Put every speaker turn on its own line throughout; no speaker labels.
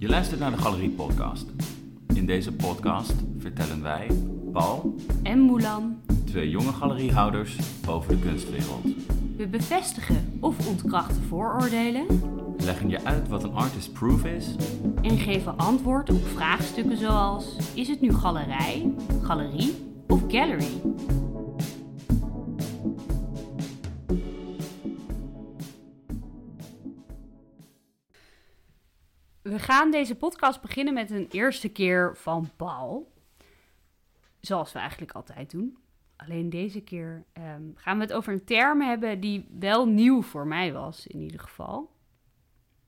Je luistert naar de Galerie Podcast. In deze podcast vertellen wij, Paul,
en Moelan.
twee jonge galeriehouders over de kunstwereld.
We bevestigen of ontkrachten vooroordelen
Leggen je uit wat een artist proof is
en geven antwoord op vraagstukken zoals: is het nu galerij, galerie of gallery? Gaan deze podcast beginnen met een eerste keer van Paul. Zoals we eigenlijk altijd doen. Alleen deze keer ehm, gaan we het over een term hebben die wel nieuw voor mij was, in ieder geval.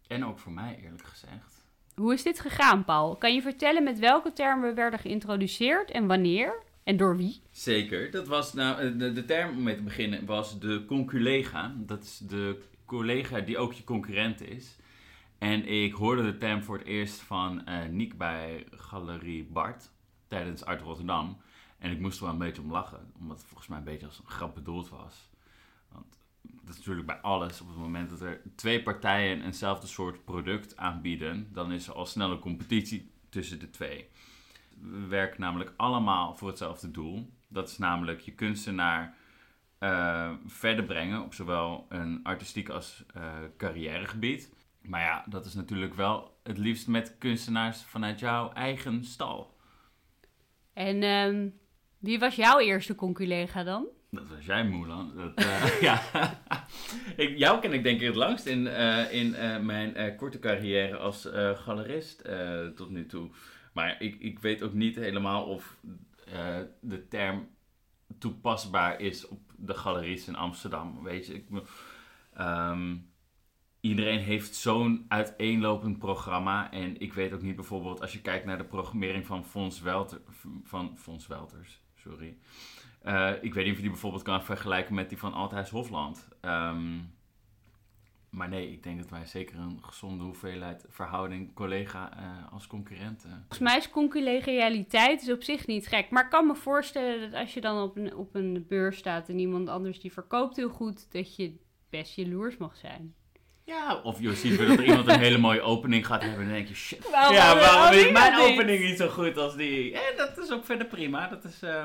En ook voor mij eerlijk gezegd.
Hoe is dit gegaan, Paul? Kan je vertellen met welke termen we werden geïntroduceerd en wanneer? En door wie?
Zeker, dat was nou, eh, de, de term om mee te beginnen was de conculega. Dat is de collega die ook je concurrent is. En ik hoorde de term voor het eerst van eh Niek bij Galerie Bart tijdens Art Rotterdam. En ik moest er wel een beetje om lachen, omdat het volgens mij een beetje als een grap bedoeld was. Want dat is natuurlijk bij alles. Op het moment dat er twee partijen eenzelfde soort product aanbieden, dan is er al snel een competitie tussen de twee. We werken namelijk allemaal voor hetzelfde doel. Dat is namelijk je kunstenaar eh, verder brengen op zowel een artistiek als eh, carrièregebied. Maar ja, dat is natuurlijk wel het liefst met kunstenaars vanuit jouw eigen stal.
En ehm, wie was jouw eerste conculega dan?
Dat was jij, Moelan. Dat, eh, ja. ik, jou ken ik denk ik het langst in, eh, in eh, mijn korte carrière als galerist tot nu toe. Maar ik, ik weet ook niet helemaal of de term toepasbaar is op de galeries in Amsterdam. Weet je, ik, ehm, iedereen heeft zo'n uiteenlopend programma. En ik weet ook niet bijvoorbeeld, als je kijkt naar de programmering van Fons, Welter, van Fons Welters, sorry. Eh, ik weet niet of je die bijvoorbeeld kan vergelijken met die van Althuis Hofland. Ehm, maar nee, ik denk dat wij zeker een gezonde hoeveelheid verhouding collega eh, als concurrenten.
Volgens mij is conculegialiteit is op zich niet gek. Maar ik kan me voorstellen dat als je dan op een, op een beurs staat en iemand anders die verkoopt heel goed, dat je best jaloers mag zijn.
Ja, of je ziet weer dat er iemand een hele mooie opening gaat hebben en dan denk je, shit.
Waarom-
ja, waarom is
ik
mijn opening niet zo goed als die? En dat is ook verder prima. Dat is eh,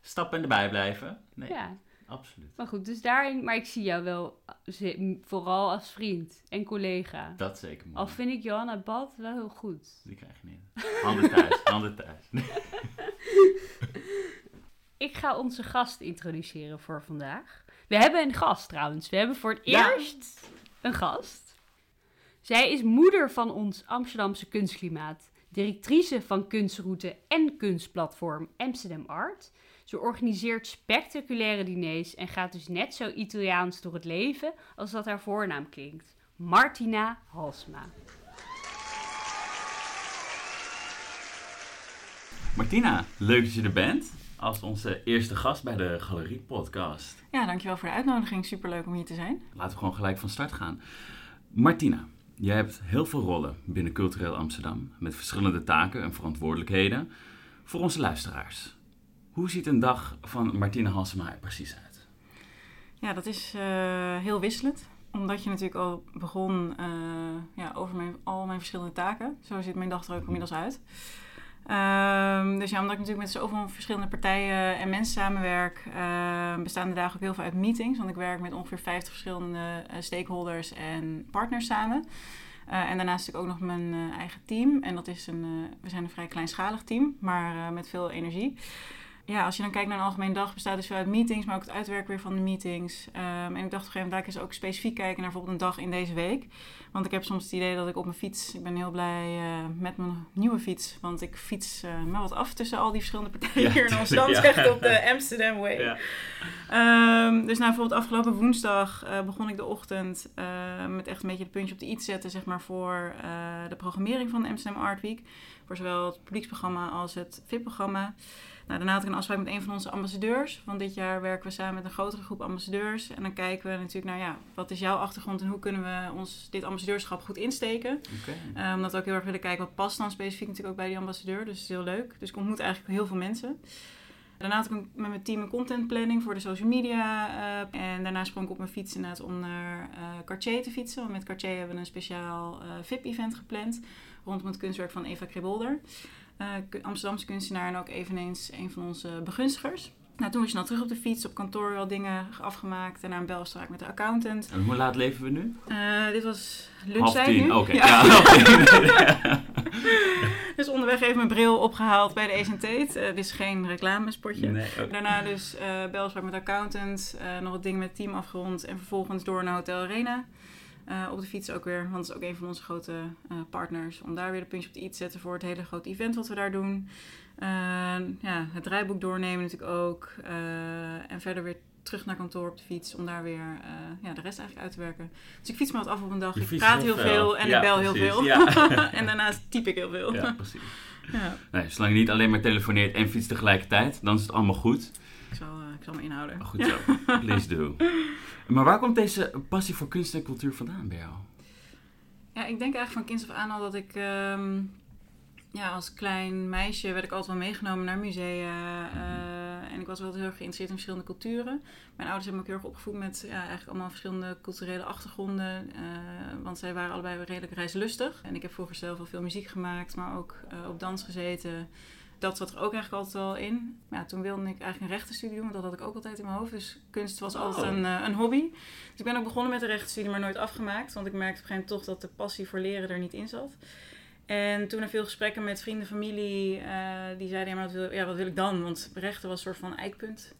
stappen erbij blijven. Nee,
Ja,
absoluut.
maar goed, dus daarin, maar ik zie jou wel ze- vooral als vriend en collega.
Dat zeker mooi.
Al vind ik Johanna Bad wel heel goed.
Die krijg je niet. Handen thuis, handen thuis.
Ik ga onze gast introduceren voor vandaag. We hebben een gast trouwens. We hebben voor het
Ja.
eerst een gast. Zij is moeder van ons Amsterdamse kunstklimaat, directrice van kunstroute en kunstplatform Amsterdam Art. Ze organiseert spectaculaire diners en gaat dus net zo Italiaans door het leven als dat haar voornaam klinkt. Martina Halsma.
Martina, leuk dat je er bent. Als onze eerste gast bij de Galerie Podcast.
Ja, dankjewel voor de uitnodiging. Superleuk om hier te zijn.
Laten we gewoon gelijk van start gaan. Martina, jij hebt heel veel rollen binnen Cultureel Amsterdam. Met verschillende taken en verantwoordelijkheden. Voor onze luisteraars. Hoe ziet een dag van Martina Halsema er precies uit?
Ja, dat is eh, heel wisselend. Omdat je natuurlijk al begon eh, ja, over mijn, al mijn verschillende taken. Zo ziet mijn dag er ook inmiddels uit. Ehm, dus ja, omdat ik natuurlijk met zoveel verschillende partijen en mensen samenwerk, eh, bestaan de dagen ook heel veel uit meetings. Want ik werk met ongeveer 50 verschillende eh, stakeholders en partners samen. Eh, en daarnaast natuurlijk ook nog mijn eh, eigen team. En dat is een, we zijn een vrij kleinschalig team, maar met veel energie. Ja, als je dan kijkt naar een algemene dag, bestaat dus veel uit meetings, maar ook het uitwerken weer van de meetings. Ehm, en ik dacht op een gegeven moment, ik eens ook specifiek kijken naar bijvoorbeeld een dag in deze week. Want ik heb soms het idee dat ik op mijn fiets, ik ben heel blij eh, met mijn nieuwe fiets, want ik fiets eh maar wat af tussen al die verschillende partijen
Ja,
hier in Amsterdam,
ja.
echt op de Amsterdam Way. Ehm, dus nou, bijvoorbeeld afgelopen woensdag eh, begon ik de ochtend met echt een beetje het puntje op de i te zetten, zeg maar, voor de programmering van de Amsterdam Art Week. Voor zowel het publieksprogramma als het VIP-programma. Nou, daarna had ik een afspraak met een van onze ambassadeurs. Want dit jaar werken we samen met een grotere groep ambassadeurs. En dan kijken we natuurlijk naar, ja, wat is jouw achtergrond en hoe kunnen we ons dit ambassadeurschap goed insteken. Eh, omdat we ook heel erg willen kijken wat past dan specifiek natuurlijk ook bij die ambassadeur. Dus het is heel leuk. Dus ik ontmoet eigenlijk heel veel mensen. Daarna had ik met mijn team een contentplanning voor de social media. eh, en daarna sprong ik op mijn fiets inderdaad om naar eh Cartier te fietsen. Want met Cartier hebben we een speciaal VIP-event gepland rondom het kunstwerk van Eva Kribolder. Eh, Amsterdamse kunstenaar en ook eveneens een van onze begunstigers. Nou, toen was je snel terug op de fiets, op kantoor wel dingen afgemaakt. Daarna een belafspraak met de accountant.
En hoe laat leven we nu?
Eh, dit was
Half
lunchtijd
tien,
nu.
oké.
Ja. Dus onderweg even mijn bril opgehaald bij de Ace Tate. Eh, dit is geen reclamespotje.
Nee.
Daarna dus eh belafspraak met de accountant, nog wat dingen met het team afgerond en vervolgens door naar Hotel Arena. Eh, op de fiets ook weer, want dat is ook een van onze grote eh, partners. Om daar weer de puntje op de i te zetten voor het hele grote event wat we daar doen. Eh, ja, het draaiboek doornemen natuurlijk ook. Eh, en verder weer terug naar kantoor op de fiets om daar weer ja, de rest eigenlijk uit te werken. Dus ik fiets me wat af op een dag.
Je
Ik praat
heel veel.
veel en
Ja,
ik bel heel veel.
ja.
en daarnaast typ ik heel veel.
Ja, precies.
Ja,
Nee, zolang je niet alleen maar telefoneert en fietst tegelijkertijd, dan is het allemaal goed.
Ik, zal, eh, ik zal me inhouden.
Goed zo. Please do. Maar waar komt deze passie voor kunst en cultuur vandaan bij jou?
Ja, ik denk eigenlijk van kinds af aan al dat ik... ehm, ja, als klein meisje werd ik altijd wel meegenomen naar musea. eh, en ik was wel heel erg geïnteresseerd in verschillende culturen. Mijn ouders hebben me ook heel erg opgevoed met ja, eigenlijk allemaal verschillende culturele achtergronden. eh, want zij waren allebei redelijk reislustig. En ik heb vroeger zelf al veel muziek gemaakt, maar ook op dans gezeten. Dat zat er ook eigenlijk altijd wel in. Maar ja, toen wilde ik eigenlijk een rechtenstudie doen, want dat had ik ook altijd in mijn hoofd. Dus kunst was altijd
Oh.
een, eh, een hobby. Dus ik ben ook begonnen met de rechtenstudie, maar nooit afgemaakt. Want ik merkte op een gegeven moment toch dat de passie voor leren er niet in zat. En toen na veel gesprekken met vrienden, familie, eh, die zeiden, ja, maar wat wil, ja, wat wil ik dan? Want rechten was een soort van eikpunt.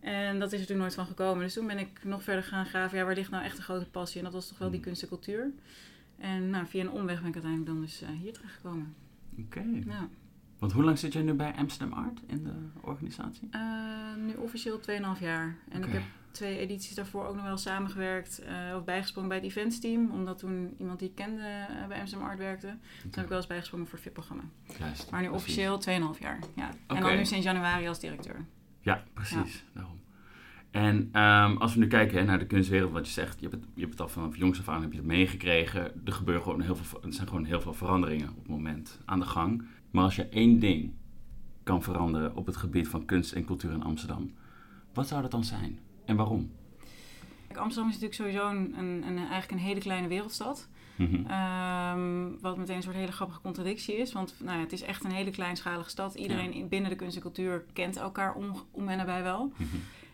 En dat is er toen nooit van gekomen. Dus toen ben ik nog verder gaan graven, ja, waar ligt nou echt een grote passie? En dat was toch wel die kunst en cultuur. En nou, via een omweg ben ik uiteindelijk dan dus eh, hier terechtgekomen.
Oké.
Ja.
Want hoe lang zit jij nu bij Amsterdam Art in de organisatie?
Eh, nu officieel 2,5 jaar. En ik heb twee edities daarvoor ook nog wel samengewerkt eh, of bijgesprongen bij het eventsteam. Omdat toen iemand die ik kende eh, bij Amsterdam Art werkte. Toen heb ik wel eens bijgesprongen voor het VIP-programma. Maar nu officieel 2,5 jaar. Ja. En dan nu sinds januari als directeur.
Ja, precies. Daarom. En ehm, als we nu kijken hè, naar de kunstwereld, wat je zegt, je hebt, het, je hebt het al vanaf jongs af aan heb je het meegekregen. Er gebeuren gewoon heel veel, er zijn gewoon heel veel veranderingen op het moment aan de gang. Maar als je één ding kan veranderen op het gebied van kunst en cultuur in Amsterdam, wat zou dat dan zijn? En waarom?
Amsterdam is natuurlijk sowieso een, een, een- eigenlijk een hele kleine wereldstad.
Mhm.
Ehm, wat meteen een soort hele grappige contradictie is. Want nou ja, het is echt een hele kleinschalige stad. Iedereen in- binnen de kunst en cultuur kent elkaar om, om en nabij wel.
Mhm.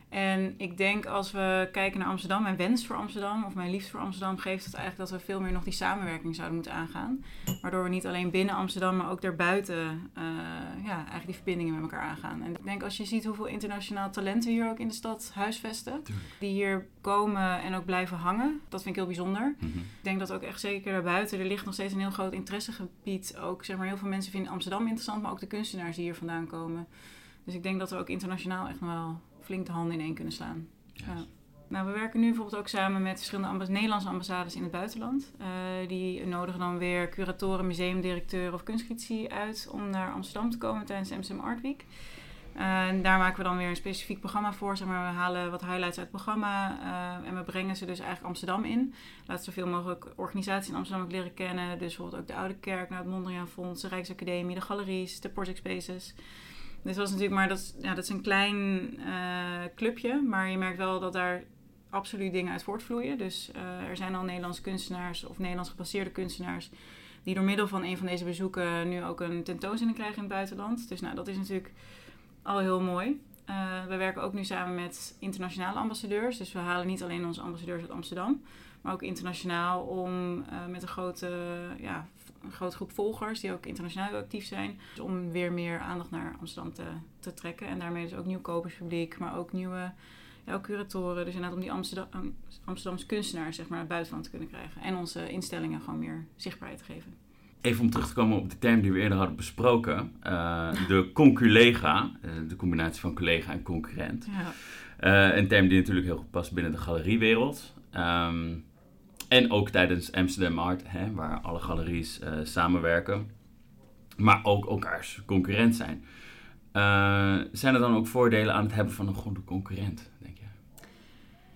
En ik denk als we kijken naar Amsterdam, mijn wens voor Amsterdam of mijn liefde voor Amsterdam, geeft het eigenlijk dat we veel meer nog die samenwerking zouden moeten aangaan. Waardoor we niet alleen binnen Amsterdam, maar ook daarbuiten eh, ja, eigenlijk die verbindingen met elkaar aangaan. En ik denk als je ziet hoeveel internationaal talenten we hier ook in de stad huisvesten, die hier komen en ook blijven hangen, dat vind ik heel bijzonder.
Mhm.
Ik denk dat ook echt zeker daarbuiten, er ligt nog steeds een heel groot interessegebied. Ook zeg maar, heel veel mensen vinden Amsterdam interessant, maar ook de kunstenaars die hier vandaan komen. Dus ik denk dat we ook internationaal echt nog wel flink de handen in één kunnen slaan. Ja. Nou, we werken nu bijvoorbeeld ook samen met verschillende Nederlandse ambassades in het buitenland. Eh, die nodigen dan weer curatoren, museumdirecteuren of kunstcritici uit om naar Amsterdam te komen tijdens de Amsterdam Art Week. Eh, en daar maken we dan weer een specifiek programma voor. Zeg maar, we halen wat highlights uit het programma eh, en we brengen ze dus eigenlijk Amsterdam in. Laten zoveel mogelijk organisaties in Amsterdam ook leren kennen. Dus bijvoorbeeld ook de Oude Kerk, nou, het Mondriaan Fonds, de Rijksacademie, de galeries, de Project Spaces. Dat is natuurlijk maar dat, is- ja, dat is een klein eh, clubje, maar je merkt wel dat daar absoluut dingen uit voortvloeien. Dus eh, er zijn al Nederlandse kunstenaars of Nederlands gebaseerde kunstenaars die door middel van een van deze bezoeken nu ook een tentoonstelling krijgen in het buitenland. Dus nou, dat is natuurlijk al heel mooi. Eh, we werken ook nu samen met internationale ambassadeurs. Dus we halen niet alleen onze ambassadeurs uit Amsterdam, maar ook internationaal om met een grote, ja, een grote groep volgers die ook internationaal actief zijn. Dus om weer meer aandacht naar Amsterdam te, te trekken. En daarmee dus ook nieuw koperspubliek, maar ook nieuwe ja, ook curatoren. Dus inderdaad om die Amsterdam, Amsterdamse kunstenaars zeg maar, naar het buitenland te kunnen krijgen. En onze instellingen gewoon meer zichtbaarheid te geven.
Even om terug te komen op de term die we eerder hadden besproken. eh, de conculega, eh, de combinatie van collega en concurrent.
Ja.
Eh, een term die natuurlijk heel goed past binnen de galeriewereld. Ehm, en ook tijdens Amsterdam Art, hè, waar alle galeries eh, samenwerken. Maar ook elkaars concurrent zijn. Eh, zijn er dan ook voordelen aan het hebben van een goede concurrent, denk je?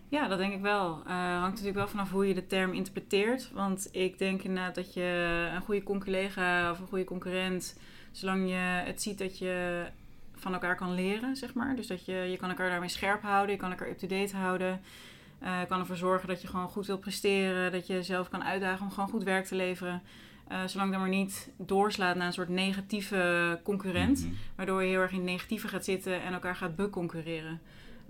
Ja, dat denk ik wel. Eh hangt natuurlijk wel vanaf hoe je de term interpreteert. Want ik denk inderdaad dat je een goede conculega of een goede concurrent, zolang je het ziet dat je van elkaar kan leren, zeg maar. Dus dat je, je kan elkaar daarmee scherp houden, je kan elkaar up-to-date houden. Eh, kan ervoor zorgen dat je gewoon goed wil presteren, dat je jezelf kan uitdagen om gewoon goed werk te leveren. Eh, zolang dat maar niet doorslaat naar een soort negatieve concurrent,
Mhm.
waardoor je heel erg in het negatieve gaat zitten en elkaar gaat beconcurreren.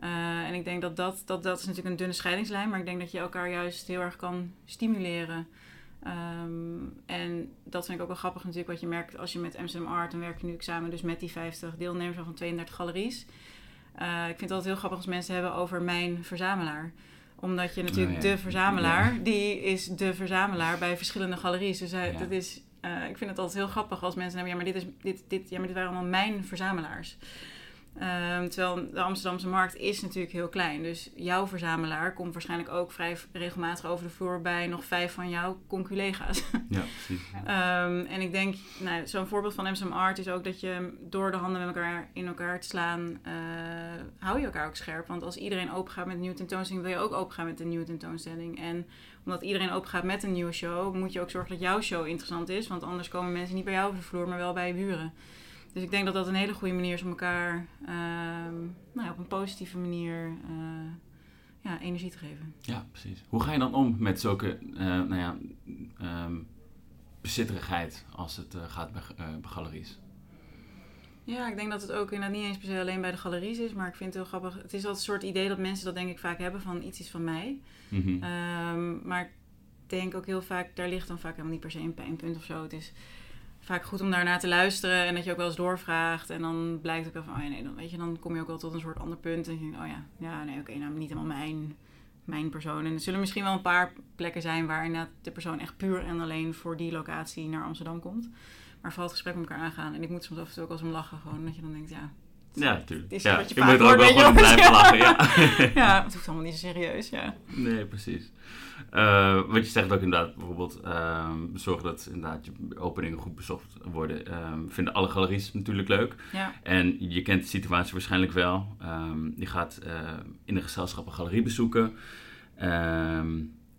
Eh, en ik denk dat dat, dat dat is natuurlijk een dunne scheidingslijn, maar ik denk dat je elkaar juist heel erg kan stimuleren. Ehm, en dat vind ik ook wel grappig natuurlijk, wat je merkt als je met Amsterdam Art, dan werk je nu samen dus met die 50 deelnemers van 32 galeries. Ik vind het altijd heel grappig als mensen hebben over mijn verzamelaar omdat je natuurlijk
Oh ja.
de verzamelaar, die is de verzamelaar bij verschillende galeries. Dus hij,
Ja.
dat is, eh, ik vind het altijd heel grappig als mensen hebben, ja, maar dit, is, dit, dit, ja, maar dit waren allemaal mijn verzamelaars. Ehm, terwijl de Amsterdamse markt is natuurlijk heel klein. Dus jouw verzamelaar komt waarschijnlijk ook vrij regelmatig over de vloer bij nog vijf van jouw conculega's.
Ja, precies.
Ehm, en ik denk, nou, zo'n voorbeeld van Amsterdam Art is ook dat je door de handen met elkaar in elkaar te slaan, eh, hou je elkaar ook scherp. Want als iedereen open gaat met een nieuwe tentoonstelling, wil je ook open gaan met een nieuwe tentoonstelling. En omdat iedereen open gaat met een nieuwe show, moet je ook zorgen dat jouw show interessant is. Want anders komen mensen niet bij jou over de vloer, maar wel bij je buren. Dus ik denk dat dat een hele goede manier is om elkaar ehm, nou ja, op een positieve manier eh, ja, energie te geven.
Ja, precies. Hoe ga je dan om met zulke, eh, nou ja, ehm, bezitterigheid als het eh, gaat bij, bij galeries?
Ja, ik denk dat het ook inderdaad niet eens per se alleen bij de galeries is. Maar ik vind het heel grappig. Het is altijd een soort idee dat mensen dat denk ik vaak hebben van iets is van mij.
Mhm.
Ehm, maar ik denk ook heel vaak, daar ligt dan vaak helemaal niet per se een pijnpunt of zo. Het is vaak goed om daarnaar te luisteren en dat je ook wel eens doorvraagt. En dan blijkt ook wel van, oh ja, nee, dan, weet je, dan kom je ook wel tot een soort ander punt. En je denkt, oh ja, ja, nee, oké, nou niet helemaal mijn, mijn persoon. En er zullen misschien wel een paar plekken zijn waar inderdaad de persoon echt puur en alleen voor die locatie naar Amsterdam komt. Maar vooral het gesprek met elkaar aangaan. En ik moet soms af en toe ook wel eens om lachen. Gewoon dat je dan denkt, ja,
Ja, natuurlijk.
het is
Ja,
wat je
moet er ook wel gewoon blijven lachen. Ja.
ja, het hoeft allemaal niet zo serieus, ja.
Nee, precies. Eh, wat je zegt ook inderdaad, bijvoorbeeld ehm, zorgen dat inderdaad je openingen goed bezocht worden. Ehm, vinden alle galeries natuurlijk leuk.
Ja,
En je kent de situatie waarschijnlijk wel. Ehm, je gaat eh, in een gezelschap een galerie bezoeken.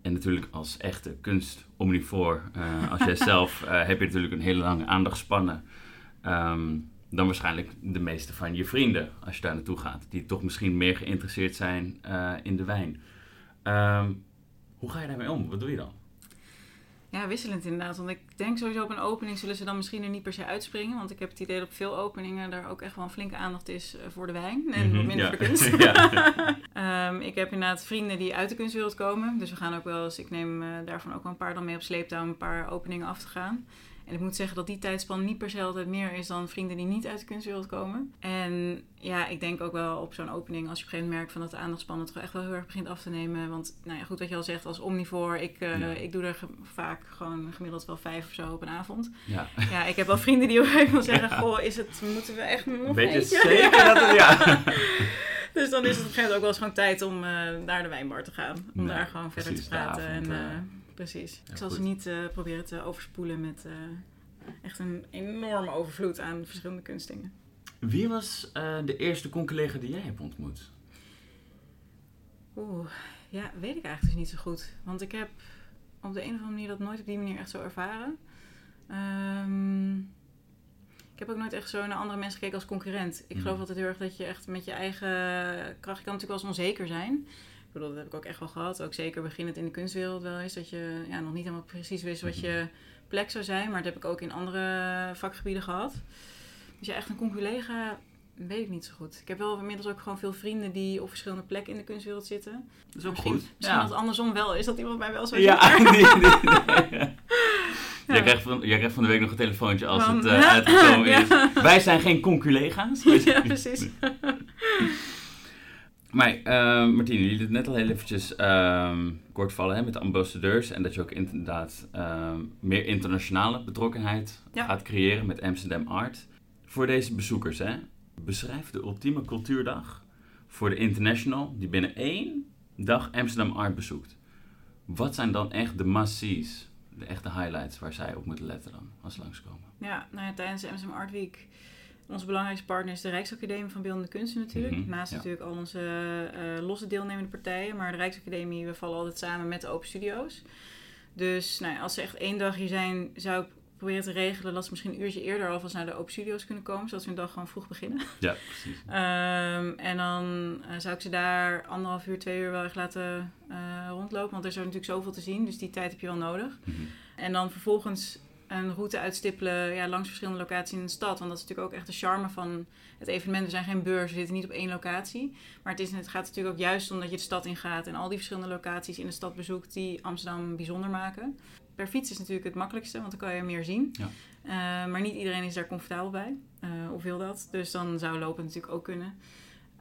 En natuurlijk als echte kunstomnivoor, eh als jij zelf, heb je natuurlijk een hele lange aandachtspannen. Ehm, dan waarschijnlijk de meeste van je vrienden, als je daar naartoe gaat. Die toch misschien meer geïnteresseerd zijn eh, in de wijn. Ehm, hoe ga je daarmee om? Wat doe je dan?
ja, wisselend inderdaad. Want ik denk sowieso op een opening zullen ze dan misschien er niet per se uitspringen. Want ik heb het idee dat op veel openingen daar ook echt wel een flinke aandacht is eh, voor de wijn. En
Mhm,
minder
ja.
voor kunst.
ja.
Ehm, ik heb inderdaad vrienden die uit de kunstwereld komen. Dus we gaan ook wel eens, ik neem eh, daarvan ook wel een paar dan mee op sleeptouw om een paar openingen af te gaan. En ik moet zeggen dat die tijdspan niet per se altijd meer is dan vrienden die niet uit de kunstwereld komen. En ja, ik denk ook wel op zo'n opening, als je op een gegeven moment merkt van dat de aandachtspan het echt wel heel erg begint af te nemen. Want nou ja, goed wat je al zegt, als omnivoor, ik, eh,
Ja.
ik doe er vaak gewoon gemiddeld wel vijf of zo op een avond.
ja.
Ja, ik heb wel vrienden die op een gegeven moment zeggen, goh, is het, moeten we echt nog
Weet je zeker dat het... Ja.
Dus dan is het op een gegeven moment ook wel eens gewoon tijd om eh, naar de wijnbar te gaan. Om daar gewoon verder te praten. En, eh. Precies.
Ja,
ik zal
goed.
ze niet eh, proberen te overspoelen met eh, echt een enorme overvloed aan verschillende kunstdingen.
Wie was eh, de eerste conculega die jij hebt ontmoet?
Oeh, ja, weet ik eigenlijk dus niet zo goed. Want ik heb op de een of andere manier dat nooit op die manier echt zo ervaren. Ehm, ik heb ook nooit echt zo naar andere mensen gekeken als concurrent. Ik
Mhm.
geloof altijd heel erg dat je echt met je eigen kracht... Je kan natuurlijk wel eens onzeker zijn. Ik bedoel, dat heb ik ook echt wel gehad. Ook zeker beginnend in de kunstwereld wel eens. Dat je ja, nog niet helemaal precies wist wat je plek zou zijn. Maar dat heb ik ook in andere vakgebieden gehad. Dus ja, echt een conculega weet ik niet zo goed. Ik heb wel inmiddels ook gewoon veel vrienden die op verschillende plekken in de kunstwereld zitten.
Dat is ook
misschien,
goed.
Misschien dat het andersom wel is, dat iemand mij wel zo.
Ja, nee, nee, nee.
Ja.
Jij, krijgt van, jij krijgt van de week nog een telefoontje als
Van-
het eh, uitgekomen
Ja.
is. Wij zijn geen conculega's.
ja, precies.
Maar eh Martine, jullie het net al heel eventjes ehm, kort vallen hè, met de ambassadeurs. En dat je ook inderdaad ehm, meer internationale betrokkenheid
Ja.
gaat creëren met Amsterdam Art. Voor deze bezoekers, hè, beschrijf de ultieme cultuurdag voor de international die binnen één dag Amsterdam Art bezoekt. Wat zijn dan echt de must-sees, de echte highlights waar zij op moeten letten dan als ze langskomen?
Ja, nou ja, tijdens de Amsterdam Art Week... Onze belangrijkste partner is de Rijksacademie van Beeldende Kunsten natuurlijk.
Mhm,
Naast
ja.
natuurlijk al onze eh, losse deelnemende partijen. Maar de Rijksacademie, we vallen altijd samen met de Open Studio's. Dus nou ja, als ze echt één dag hier zijn, zou ik proberen te regelen dat ze misschien een uurtje eerder alvast naar de open studio's kunnen komen, zodat ze hun dag gewoon vroeg beginnen.
Ja, precies.
Ehm, en dan eh, zou ik ze daar anderhalf uur, twee uur wel echt laten eh, rondlopen, want er is er natuurlijk zoveel te zien, dus die tijd heb je wel nodig.
Mhm.
En dan vervolgens een route uitstippelen ja, langs verschillende locaties in de stad. Want dat is natuurlijk ook echt de charme van het evenement. We zijn geen beurs, we zitten niet op één locatie. Maar het, is, het gaat natuurlijk ook juist omdat je de stad ingaat en al die verschillende locaties in de stad bezoekt die Amsterdam bijzonder maken. Per fiets is natuurlijk het makkelijkste, want dan kan je meer zien.
Ja.
Eh, maar niet iedereen is daar comfortabel bij, eh, of wil dat. Dus dan zou lopen natuurlijk ook kunnen.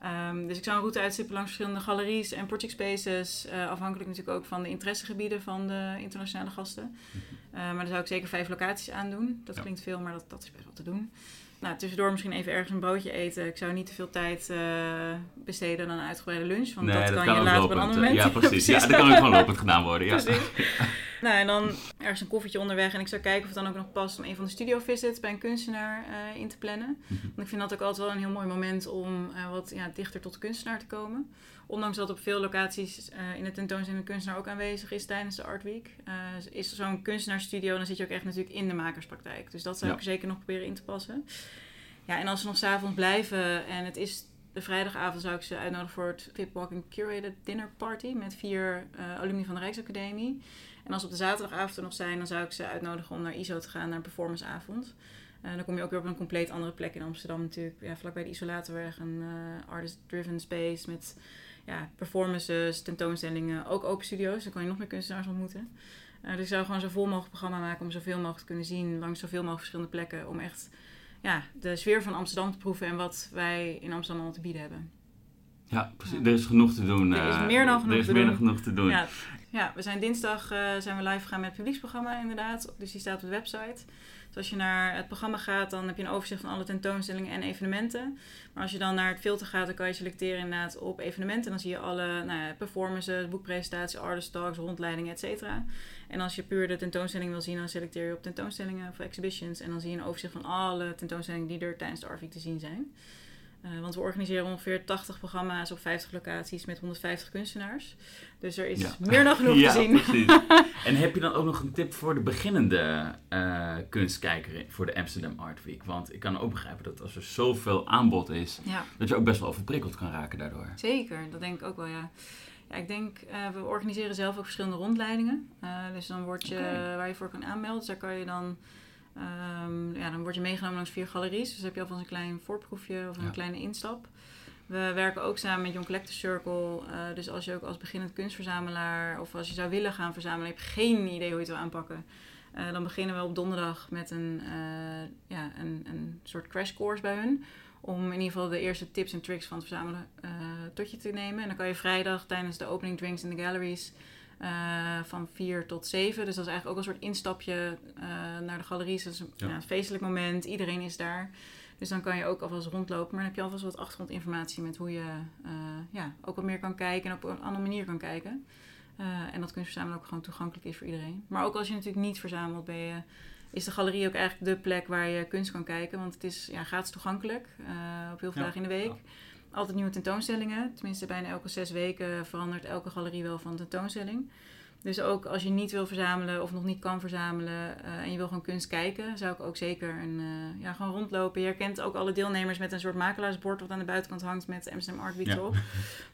Ehm, dus ik zou een route uitstippen langs verschillende galeries en project spaces. eh, afhankelijk natuurlijk ook van de interessegebieden van de internationale gasten. Eh, maar daar zou ik zeker vijf locaties aan doen. Dat
Ja.
klinkt veel, maar dat, dat is best wel te doen. Nou, tussendoor misschien even ergens een broodje eten. Ik zou niet te veel tijd eh, besteden aan een uitgebreide lunch. Want dat, kan je later op een ander moment.
Ja, precies. Ja, dat kan ook gewoon lopend gedaan worden. Ja.
Precies. Nou, en dan ergens een koffietje onderweg. En ik zou kijken of het dan ook nog past om een van de studio visits bij een kunstenaar eh, in te plannen.
Mhm.
Want ik vind dat ook altijd wel een heel mooi moment om eh, wat ja, dichter tot de kunstenaar te komen. Ondanks dat op veel locaties eh, in de tentoonstelling een kunstenaar ook aanwezig is tijdens de Art Week. eh, is er zo'n kunstenaarsstudio, dan zit je ook echt natuurlijk in de makerspraktijk. Dus dat zou
Ja.
ik er zeker nog proberen in te passen. Ja, en als ze nog s'avonds blijven en het is de vrijdagavond zou ik ze uitnodigen voor het VIP Walking Curated Dinner Party met vier eh, alumni van de Rijksacademie. En als ze op de zaterdagavond er nog zijn, dan zou ik ze uitnodigen om naar ISO te gaan, naar een performanceavond. Eh dan kom je ook weer op een compleet andere plek in Amsterdam natuurlijk. Ja, vlakbij de Isolatorweg, een eh, artist-driven space met ja, performances, tentoonstellingen, ook open studio's. Dan kan je nog meer kunstenaars ontmoeten. Eh, dus ik zou gewoon zo vol mogelijk programma maken om zoveel mogelijk te kunnen zien langs zoveel mogelijk verschillende plekken. Om echt ja, de sfeer van Amsterdam te proeven en wat wij in Amsterdam allemaal te bieden hebben.
Ja, precies.
Ja.
Er is genoeg te doen.
Er is
eh,
meer dan genoeg
Er is
te
meer
doen.
genoeg te doen.
Ja, ja, we zijn dinsdag eh, zijn we live gegaan met het publieksprogramma inderdaad. Dus die staat op de website. Dus als je naar het programma gaat, dan heb je een overzicht van alle tentoonstellingen en evenementen. Maar als je dan naar het filter gaat, dan kan je selecteren inderdaad op evenementen. En dan zie je alle nou ja, performances, boekpresentaties, artist talks, rondleidingen, et cetera. En als je puur de tentoonstelling wil zien, dan selecteer je op tentoonstellingen of exhibitions. En dan zie je een overzicht van alle tentoonstellingen die er tijdens de Week te zien zijn. Eh, want we organiseren ongeveer 80 programma's op 50 locaties met 150 kunstenaars. Dus er is
Ja.
meer dan genoeg
ja,
te zien.
precies. En heb je dan ook nog een tip voor de beginnende eh, kunstkijker voor de Amsterdam Art Week? Want ik kan ook begrijpen dat als er zoveel aanbod is,
Ja,
dat je ook best wel overprikkeld kan raken daardoor.
zeker. Dat denk ik ook wel, ja. Ja, ik denk, eh, we organiseren zelf ook verschillende rondleidingen. Dus dan word je, waar je voor kan aanmelden, dus daar kan je dan, ehm, ja, dan word je meegenomen langs vier galeries. Dus heb je alvast een klein voorproefje of een
Ja.
kleine instap. We werken ook samen met Young Collector Circle. eh, dus als je ook als beginnend kunstverzamelaar of als je zou willen gaan verzamelen, heb je geen idee hoe je het wil aanpakken. Eh, dan beginnen we op donderdag met een, eh, ja, een, een soort crash course bij hun. Om in ieder geval de eerste tips en tricks van het verzamelen tot je te nemen. En dan kan je vrijdag tijdens de opening drinks in de galleries eh, van 4 tot 7. Dus dat is eigenlijk ook een soort instapje eh, naar de galeries. Dat is een
Ja.
ja, een feestelijk moment. Iedereen is daar. Dus dan kan je ook alvast rondlopen. Maar dan heb je alvast wat achtergrondinformatie met hoe je eh, ja, ook wat meer kan kijken en op een andere manier kan kijken. En dat kunstverzamelen ook gewoon toegankelijk is voor iedereen. Maar ook als je natuurlijk niet verzamelt, ben je, is de galerie ook eigenlijk de plek waar je kunst kan kijken. Want het is ja, gratis toegankelijk op heel veel
Ja,
dagen in de week.
Ja.
Altijd nieuwe tentoonstellingen. Tenminste, bijna elke zes weken verandert elke galerie wel van tentoonstelling. Dus ook als je niet wil verzamelen of nog niet kan verzamelen eh, en je wil gewoon kunst kijken, zou ik ook zeker een, eh, ja, gewoon rondlopen. Je herkent ook alle deelnemers met een soort makelaarsbord wat aan de buitenkant hangt met Amsterdam Art Week
Ja.
erop.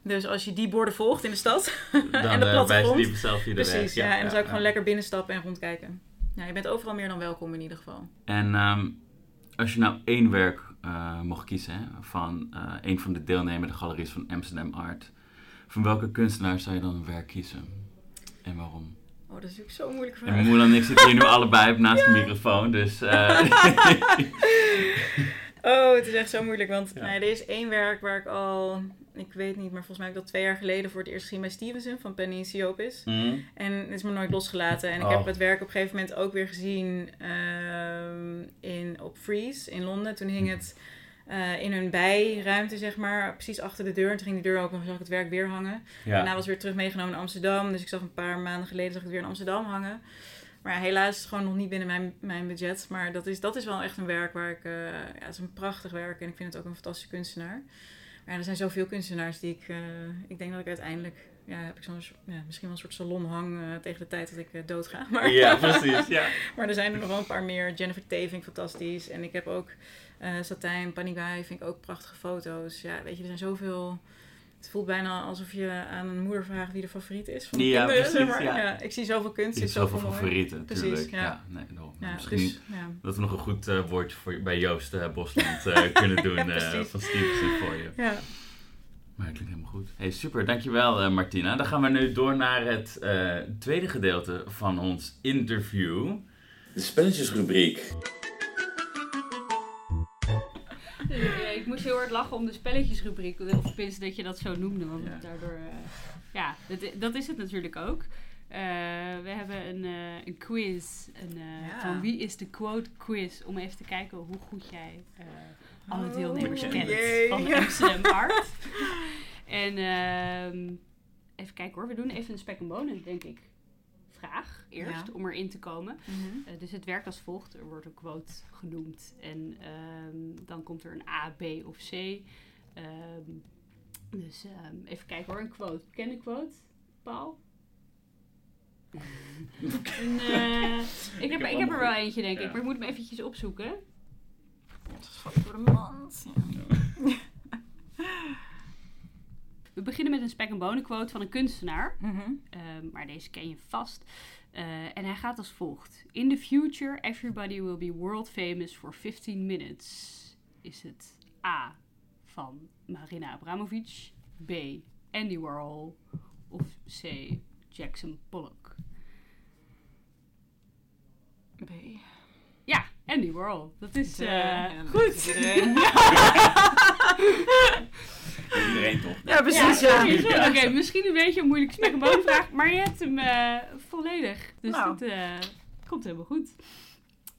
Dus als je die borden volgt in de stad
Dan
en de
eh,
plattegrond,
die zelf de.
Precies, ja. en dan zou ik
ja.
gewoon lekker binnenstappen en rondkijken. Ja, je bent overal meer dan welkom in ieder geval.
En ehm, als je nou één werk eh, mocht kiezen hè, van eh, een van de deelnemende galeries van Amsterdam Art, van welke kunstenaar zou je dan een werk kiezen? En waarom?
Oh, dat is natuurlijk zo'n moeilijke
En
vraag.
Moela en ik zitten hier nu allebei naast de microfoon, dus... eh,
Oh, het is echt zo moeilijk. Want
Ja.
er is één werk waar ik al, ik weet niet, maar volgens mij heb ik dat twee jaar geleden voor het eerst gezien bij Stevenson van Penny Siopis.
mm,
En het is me nooit losgelaten. En ik
Oh.
heb het werk op een gegeven moment ook weer gezien ehm, in, op Freeze in Londen. Toen hing het eh, in hun bijruimte, zeg maar, precies achter de deur. En toen ging die deur open en zag ik het werk weer hangen. Daarna was weer terug meegenomen naar Amsterdam. Dus ik zag een paar maanden geleden zag ik het weer in Amsterdam hangen. Maar helaas is het gewoon nog niet binnen mijn, mijn budget. Maar dat is, dat is wel echt een werk waar ik... eh, ja, het is een prachtig werk en ik vind het ook een fantastische kunstenaar. Maar ja, er zijn zoveel kunstenaars die ik... eh, ik denk dat ik uiteindelijk ja, heb ik zo'n, ja, misschien wel een soort salonhang eh, tegen de tijd dat ik eh, doodga. Maar,
Ja, precies. Ja.
maar er zijn er nog wel een paar meer. Jennifer T vind ik fantastisch. En ik heb ook Satijn, Panigai vind ik ook prachtige foto's. Ja, weet je, er zijn zoveel... Het voelt bijna alsof je aan een moeder vraagt wie de favoriet is van de
Ja,
kinderen. zeg maar.
ja.
ik zie zoveel kunst. Is
zoveel
mooi.
favorieten,
Precies,
natuurlijk.
ja.
Ja. nee, Misschien
dus, ja.
dat we nog een goed eh, woordje voor, bij Joost eh, Bosland eh, kunnen doen eh, van Stevenson voor je.
Ja.
Maar het klinkt helemaal goed. Hey, super, dankjewel uh, Martina. Dan gaan we nu door naar het uh, tweede gedeelte van ons interview. De spelletjesrubriek.
Uh, ik moest heel hard lachen om de spelletjesrubriek. Of tenminste dat je dat zo noemde. Want
Ja.
daardoor... uh, ja, dat, dat is het natuurlijk ook. Uh, we hebben een, uh, een quiz. Een,
Ja.
Van wie is de quote quiz? Om even te kijken hoe goed jij alle deelnemers
Oh,
kent
jee.
van de Amsterdam Art. en ehm, even kijken hoor. We doen even een spek en bonen, denk ik. Vraag eerst,
Ja.
om erin te komen.
Mhm.
Uh, dus het werkt als volgt. Er wordt een quote genoemd. En ehm, dan komt er een A, B of C. Ehm, dus ehm, even kijken hoor, een quote. Ken de quote, Paul? En, eh, ik, heb, ik heb er wel eentje, denk ik.
Ja.
Maar ik moet hem eventjes opzoeken.
Voor de mand. Ja.
We beginnen met een spek en bonen quote van een kunstenaar.
Mhm.
Um, maar deze ken je vast. Uh, en hij gaat als volgt. In the future, everybody will be world famous for 15 minutes. Is het A van Marina Abramovic, B Andy Warhol of C Jackson Pollock?
B.
Andy Warhol. Dat is uh,
dat
goed.
iedereen.
Iedereen toch?
Ja, precies. Ja.
Oké, misschien een beetje een en bonen vraag, maar je hebt hem uh, volledig. Dus
Nou.
dat uh, komt helemaal goed.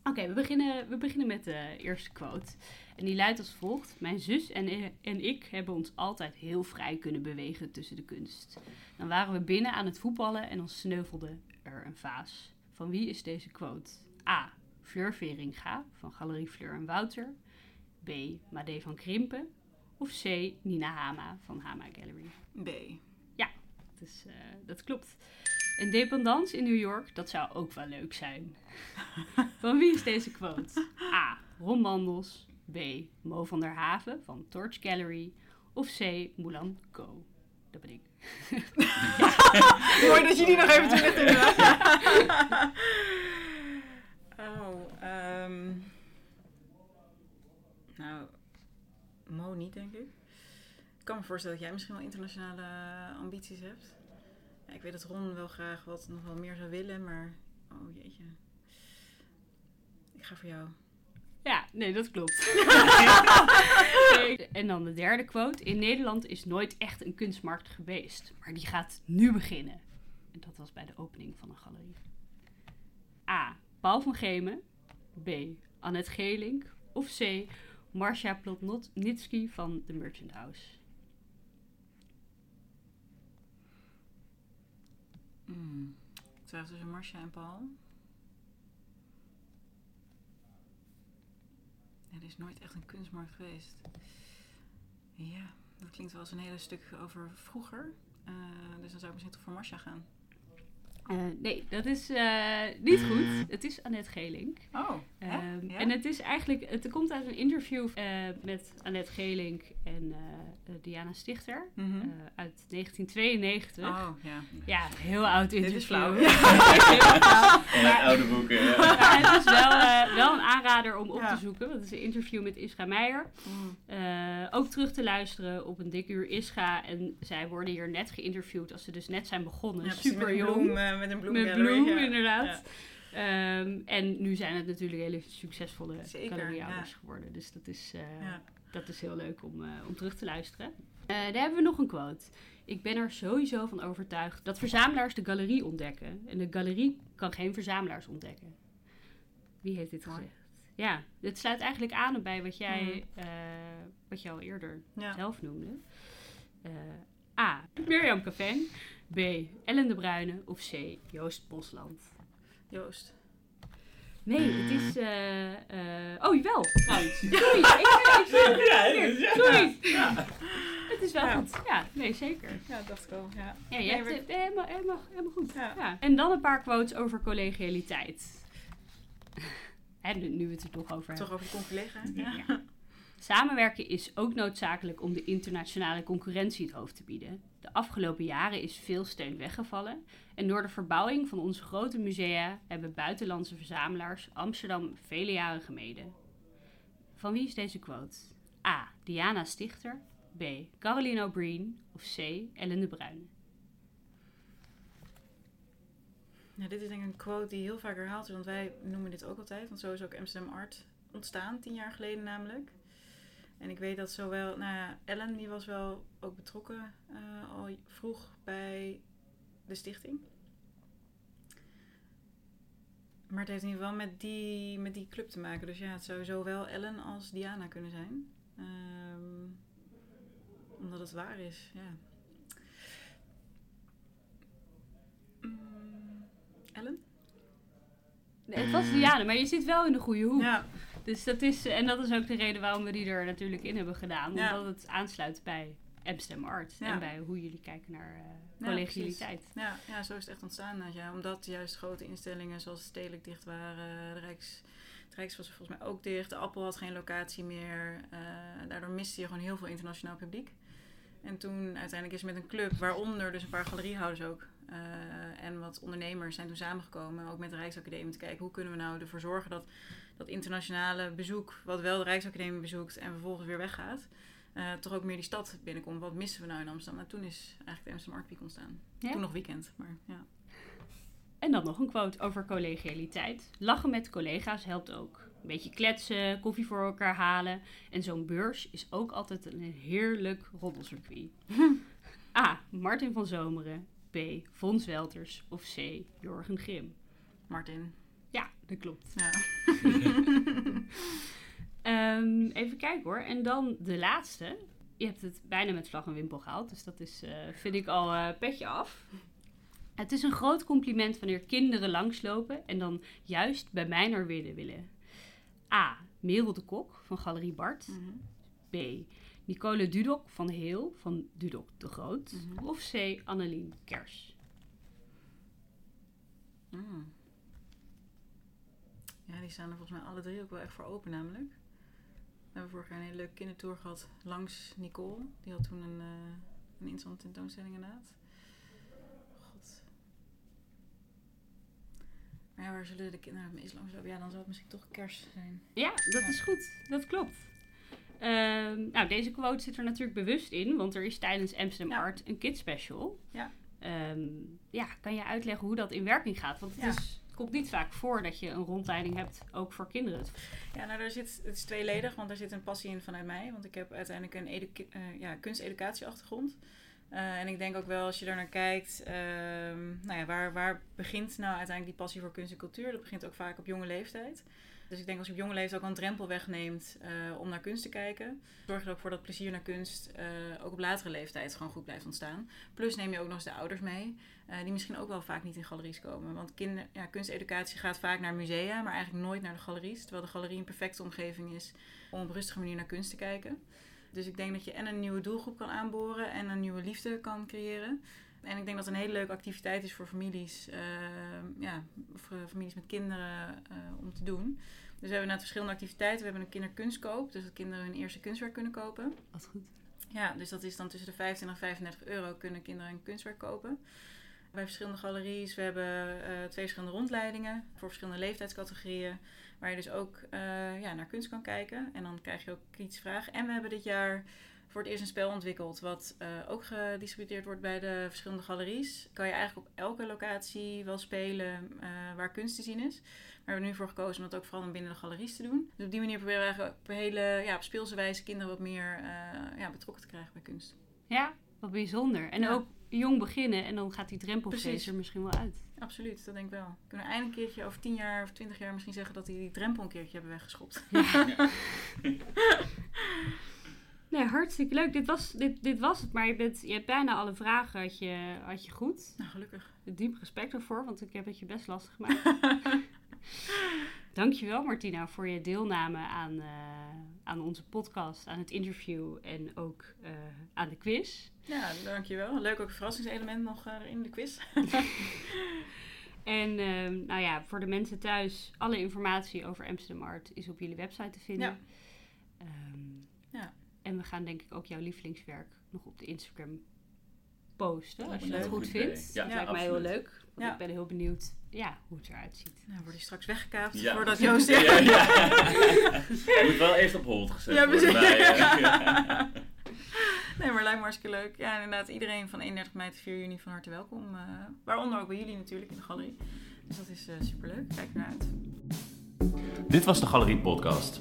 Oké, we, beginnen, we beginnen met de eerste quote. En die luidt als volgt. Mijn zus en, en ik hebben ons altijd heel vrij kunnen bewegen tussen de kunst. Dan waren we binnen aan het voetballen en dan sneuvelde er een vaas. Van wie is deze quote? A. Fleur Veringa van Galerie Fleur en Wouter. B. Made van Krimpen. Of C. Nina Hama van Hama Gallery.
B.
Dus uh, dat klopt. Een dependance in New York, dat zou ook wel leuk zijn. van wie is deze quote? A. Ron Mandels. B. Mo van der Haven van Torch Gallery. Of C. Moulin Co. Dat ben ik.
Mooi dat je die nog even terug Ehm nou, Mo niet, denk ik. Ik kan me voorstellen dat jij misschien wel internationale ambities hebt. Ja, ik weet dat Ron wel graag wat nog wel meer zou willen, maar... Oh jeetje. Ik ga voor jou.
Ja, nee, dat klopt. en dan de derde quote. In Nederland is nooit echt een kunstmarkt geweest. Maar die gaat nu beginnen. En dat was bij de opening van een galerie. A. Paul van Gemen. B. Annette Gelink. Of C. Marcia Plotnitsky van The Merchant House.
Hmm. Ik twijfel tussen Marcia en Paul. Er is nooit echt een kunstmarkt geweest. Ja, dat klinkt wel als een hele stuk over vroeger. Uh, dus dan zou ik misschien toch voor Marcia gaan.
Uh, nee, dat is uh, niet goed. Het is Annette Gelink.
Oh,
um,
ja?
En het is eigenlijk, het komt uit een interview uh, met Annette Gelink en Diana Stichter
mm -hmm.
uit 1992.
Oh, ja.
Ja, heel oud interview.
Dit is flauw.
maar, oude boeken. Ja.
Maar het is wel, uh, wel een aanrader om op ja. te zoeken. Want het is een interview met Isra Meijer. Mm. Uh, ook terug te luisteren op een dik uur Isra. En zij worden hier net geïnterviewd als ze dus net zijn begonnen.
Ja,
Super jong.
Uh, met een bloem.
Met bloem, ja. inderdaad. Um, en nu zijn het natuurlijk hele succesvolle galerieouders geworden. Dus dat is, uh, dat is heel leuk om, om terug te luisteren. daar hebben we nog een quote. Ik ben er sowieso van overtuigd dat verzamelaars de galerie ontdekken. En de galerie kan geen verzamelaars ontdekken. Wie heeft dit gezegd? Ja, dit sluit eigenlijk aan bij wat jij, mm. uh, wat je al eerder zelf noemde. Uh, A. Mirjam Cafeng. B. Ellen de Bruyne. Of C. Joost Bosland.
Joost.
Nee, het is. Uh, uh, oh, jawel. Trouwens. Sorry. ik,
ja,
sorry. Ja. Het is wel
Ja.
goed. Ja, nee, zeker.
Ja, dat dacht ik al. Ja,
Ja, je
Nee,
hebt het helemaal, helemaal, helemaal goed.
Ja.
Ja. En dan een paar quotes over collegialiteit. En nu, nu we het er toch over
Toch
hebben.
over de collega.
Ja.
Ja.
Samenwerken is ook noodzakelijk om de internationale concurrentie het hoofd te bieden. De afgelopen jaren is veel steun weggevallen. En door de verbouwing van onze grote musea hebben buitenlandse verzamelaars Amsterdam vele jaren gemeden. Van wie is deze quote? A. Diana Stichter. B. Caroline O'Brien. Of C. Ellen de Bruyne.
Ja, dit is denk ik een quote die heel vaak herhaald wordt, want wij noemen dit ook altijd. Want zo is ook Amsterdam Art ontstaan, tien jaar geleden namelijk. En ik weet dat zowel, nou ja, Ellen die was wel ook betrokken eh, al vroeg bij de stichting. Maar het heeft in ieder geval met die, met die club te maken. Dus ja, het zou zowel Ellen als Diana kunnen zijn. Ehm, omdat het waar is, ja. Mm, Ellen?
Nee, het was Diana, maar je zit wel in de goede hoek.
Ja,
Dus dat is, en dat is ook de reden waarom we die er natuurlijk in hebben gedaan.
Ja.
Omdat het aansluit bij Amsterdam Art.
Ja.
En bij hoe jullie kijken naar
Ja,
collegialiteit.
ja, ja, zo is het echt ontstaan. Ja, omdat juist grote instellingen zoals Stedelijk dicht waren. De Rijks, het Rijks was volgens mij ook dicht. De Appel had geen locatie meer. eh, daardoor miste je gewoon heel veel internationaal publiek. En toen uiteindelijk is met een club, waaronder dus een paar galeriehouders ook. eh, en wat ondernemers zijn toen samengekomen, ook met de Rijksacademie, om te kijken hoe kunnen we nou ervoor zorgen dat dat internationale bezoek, wat wel de Rijksacademie bezoekt en vervolgens weer weggaat, eh, toch ook meer die stad binnenkomt. Wat missen we nou in Amsterdam? Nou, toen is eigenlijk de Amsterdam Art Week ontstaan.
Ja?
Toen nog weekend, maar ja.
En dan nog een quote over collegialiteit. Lachen met collega's helpt ook. Een beetje kletsen, koffie voor elkaar halen. En zo'n beurs is ook altijd een heerlijk roddelcircuit. A. Martin van Zomeren. B. Fons Welters. Of C. Jorgen Grim.
Martin.
Ja, dat klopt.
Ja.
Ehm, even kijken hoor. En dan de laatste. Je hebt het bijna met vlag en wimpel gehaald. Dus dat is, eh, vind ik al eh, petje af. Het is een groot compliment wanneer kinderen langslopen en dan juist bij mij naar binnen willen. A. Merel de Kok van Galerie Bart.
Mhm.
B. Nicole Dudok van Heel van Dudok de Groot.
Mhm.
Of C. Annelien Kers.
Mm. Ja, die staan er volgens mij alle drie ook wel echt voor open namelijk. We hebben vorig jaar een hele leuke kindertour gehad langs Nicole. Die had toen een, eh, een interessante tentoonstelling inderdaad. God. Maar ja, waar zullen de kinderen het meest langs lopen? Ja, dan zou het misschien toch kerst zijn.
Ja, dat
Ja.
is goed. Dat klopt. Ehm, nou, deze quote zit er natuurlijk bewust in, want er is tijdens Amsterdam
Ja.
Art een kids special.
Ja.
Ehm, ja, kan je uitleggen hoe dat in werking gaat? Want het,
Ja.
is, komt niet vaak voor dat je een rondleiding hebt, ook voor kinderen.
Ja, nou, daar zit, het is tweeledig, want er zit een passie in vanuit mij. Want ik heb uiteindelijk een educa- eh, ja, kunsteducatieachtergrond. Eh, en ik denk ook wel, als je daar naar kijkt, ehm, nou ja, waar, waar begint nou uiteindelijk die passie voor kunst en cultuur? Dat begint ook vaak op jonge leeftijd. Dus ik denk als je op jonge leeftijd ook een drempel wegneemt eh, om naar kunst te kijken, zorg je er ook voor dat plezier naar kunst eh, ook op latere leeftijd gewoon goed blijft ontstaan. Plus neem je ook nog eens de ouders mee, eh, die misschien ook wel vaak niet in galeries komen. Want kinder, ja, kunsteducatie gaat vaak naar musea, maar eigenlijk nooit naar de galeries. Terwijl de galerie een perfecte omgeving is om op rustige manier naar kunst te kijken. Dus ik denk dat je en een nieuwe doelgroep kan aanboren en een nieuwe liefde kan creëren. En ik denk dat het een hele leuke activiteit is voor families, eh, ja, voor families met kinderen eh, om te doen. Dus we hebben net verschillende activiteiten. We hebben een kinderkunstkoop, dus dat kinderen hun eerste kunstwerk kunnen kopen.
Wat goed.
Ja, dus dat is dan tussen de 25 en 35 euro kunnen kinderen een kunstwerk kopen. Bij verschillende galeries. We hebben eh, twee verschillende rondleidingen voor verschillende leeftijdscategorieën. Waar je dus ook ja, naar kunst kan kijken. En dan krijg je ook kritische vragen. En we hebben dit jaar voor het eerst een spel ontwikkeld. Wat eh, ook gedistributeerd wordt bij de verschillende galeries. Kan je eigenlijk op elke locatie wel spelen eh, waar kunst te zien is. Maar we hebben er nu voor gekozen om dat ook vooral binnen de galeries te doen. Dus op die manier proberen we eigenlijk op hele ja, op speelse wijze kinderen wat meer eh, ja, betrokken te krijgen bij kunst.
Ja, wat bijzonder. En
Ja.
ook jong beginnen en dan gaat die
Precies.
er misschien wel uit.
Absoluut, dat denk ik wel. Kunnen we eindelijk een keertje over 10 jaar of 20 jaar misschien zeggen dat die, die drempel een keertje hebben weggeschopt.
Nee, hartstikke leuk. Dit was, dit, dit was het, maar je, bent, je hebt bijna alle vragen had je, had je goed.
Nou, gelukkig.
Diep respect ervoor, want ik heb het je best lastig gemaakt. Dankjewel Martina voor je deelname aan, eh, aan onze podcast, aan het interview en ook eh, aan de quiz.
Ja, dankjewel. Leuk ook verrassingselement nog uh, in de quiz.
en uh, nou ja, voor de mensen thuis, alle informatie over Amsterdam Art is op jullie website te vinden.
Ja.
Um,
ja.
En we gaan denk ik ook jouw lievelingswerk nog op de Instagram posten. Als je dat goed
idee.
vindt.
Ja,
dat
ja,
lijkt mij heel
absoluut.
leuk. Want
Ja.
ik ben heel benieuwd ja, hoe het eruit ziet.
Nou, wordt hij straks weggekaapt
Ja.
voordat Joost zegt.
Ja, ja. Moet wel eerst op hold gezet
Ja,
worden. eh,
Nee, maar lijkt me hartstikke leuk. Ja, inderdaad, iedereen van 31 mei tot 4 juni van harte welkom. eh, waaronder ook bij jullie natuurlijk in de galerie. Dus dat is eh, superleuk. Kijk ernaar uit.
Dit was de Galerie Podcast.